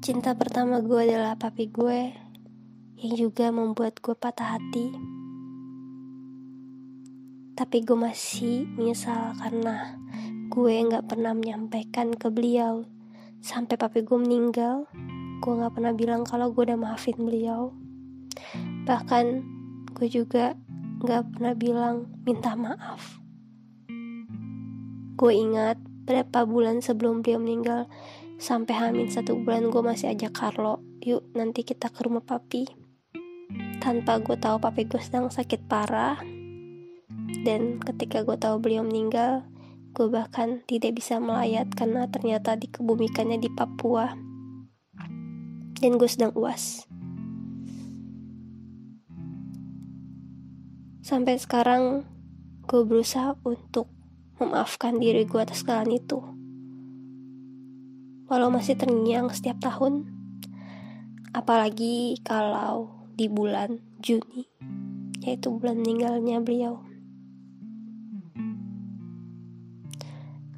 Cinta pertama gue adalah papi gue yang juga membuat gue patah hati. Tapi gue masih menyesal karena gue gak pernah menyampaikan ke beliau sampai papi gue meninggal. Gue gak pernah bilang kalau gue udah maafin beliau. Bahkan gue juga gak pernah bilang minta maaf. Gue ingat berapa bulan sebelum beliau meninggal Sampai hamil satu bulan gue masih ajak Carlo, yuk nanti kita ke rumah papi. Tanpa gue tahu papi gue sedang sakit parah. Dan ketika gue tahu beliau meninggal, gue bahkan tidak bisa melayat karena ternyata dikebumikannya di Papua. Dan gue sedang uas. Sampai sekarang, gue berusaha untuk memaafkan diri gue atas kesalahan itu walau masih terngiang setiap tahun. Apalagi kalau di bulan Juni, yaitu bulan meninggalnya beliau.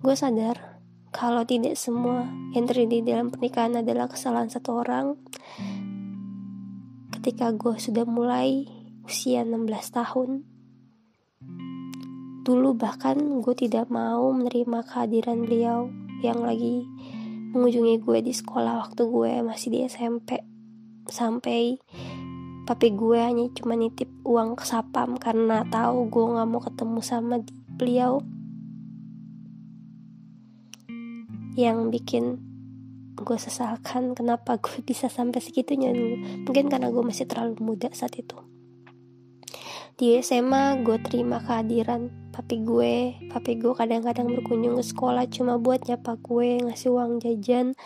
Gue sadar kalau tidak semua yang terjadi dalam pernikahan adalah kesalahan satu orang. Ketika gue sudah mulai usia 16 tahun, dulu bahkan gue tidak mau menerima kehadiran beliau yang lagi mengunjungi gue di sekolah waktu gue masih di SMP sampai papi gue hanya cuma nitip uang ke sapam karena tahu gue nggak mau ketemu sama beliau. Yang bikin gue sesalkan kenapa gue bisa sampai segitunya mungkin karena gue masih terlalu muda saat itu. Di SMA gue terima kehadiran papi gue papi gue kadang-kadang berkunjung ke sekolah cuma buat nyapa gue ngasih uang jajan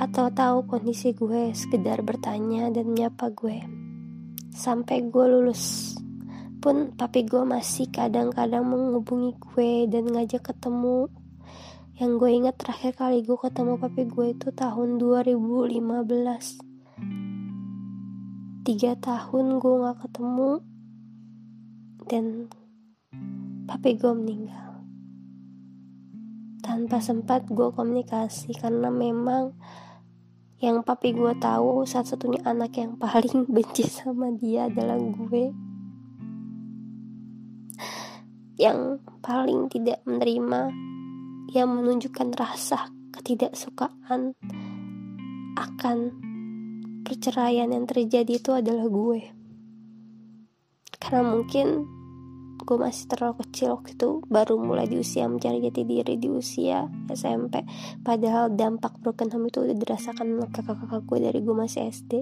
atau tahu kondisi gue sekedar bertanya dan nyapa gue. Sampai gue lulus pun papi gue masih kadang-kadang menghubungi gue dan ngajak ketemu. Yang gue ingat terakhir kali gue ketemu papi gue itu tahun 2015 tiga tahun gue gak ketemu dan papi gue meninggal. Tanpa sempat gue komunikasi karena memang yang papi gue tahu satu-satunya anak yang paling benci sama dia adalah gue. Yang paling tidak menerima yang menunjukkan rasa ketidaksukaan akan perceraian yang terjadi itu adalah gue. Karena mungkin gue masih terlalu kecil waktu itu baru mulai di usia mencari jati diri di usia SMP padahal dampak broken home itu udah dirasakan kakak-kakak gue dari gue masih SD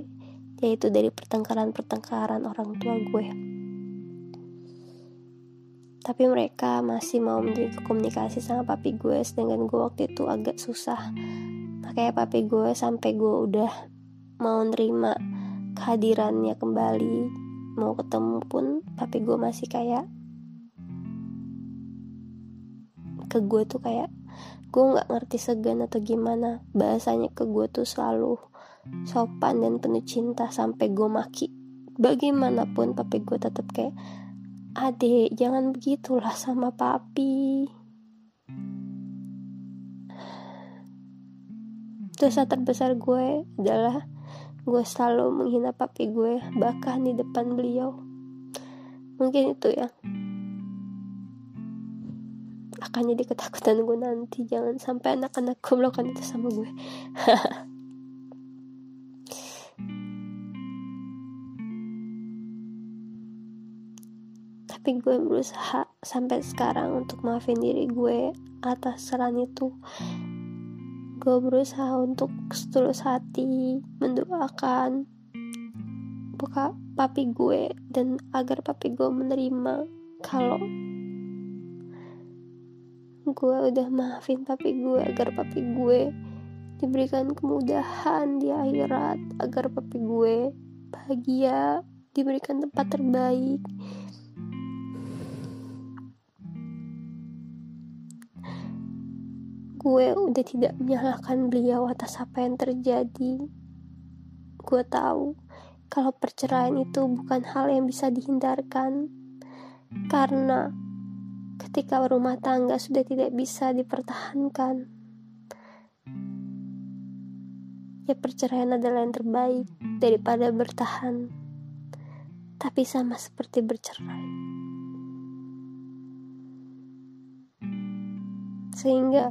yaitu dari pertengkaran-pertengkaran orang tua gue. Tapi mereka masih mau menjaga komunikasi sama papi gue sedangkan gue waktu itu agak susah. Makanya papi gue sampai gue udah mau nerima kehadirannya kembali mau ketemu pun papi gue masih kayak ke gue tuh kayak gue nggak ngerti segan atau gimana. Bahasanya ke gue tuh selalu sopan dan penuh cinta sampai gue maki. Bagaimanapun papi gue tetap kayak adek jangan begitulah sama papi. Dosa terbesar gue adalah gue selalu menghina papi gue bahkan di depan beliau. Mungkin itu ya akan jadi ketakutan gue nanti. Jangan sampai anak-anak melakukan itu sama gue tapi gue berusaha sampai sekarang untuk maafin diri gue atas saran itu. Gue berusaha untuk setulus hati mendoakan buka papi gue dan agar papi gue menerima kalau gue udah maafin papi gue agar papi gue diberikan kemudahan di akhirat agar papi gue bahagia diberikan tempat terbaik gue udah tidak menyalahkan beliau atas apa yang terjadi. Gue tahu kalau perceraian itu bukan hal yang bisa dihindarkan, karena ketika rumah tangga sudah tidak bisa dipertahankan, ya perceraian adalah yang terbaik daripada bertahan tapi sama seperti bercerai. Sehingga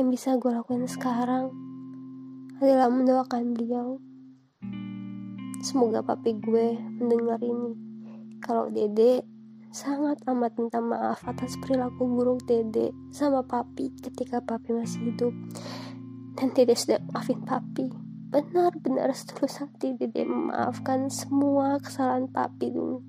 yang bisa gue lakukan sekarang adalah mendoakan beliau. Semoga papi gue mendengar ini kalau dede sangat amat minta maaf atas perilaku buruk Dede sama papi ketika papi masih hidup. Dan Dede sudah maafin papi. Benar-benar setulus hati Dede memaafkan semua kesalahan papi dulu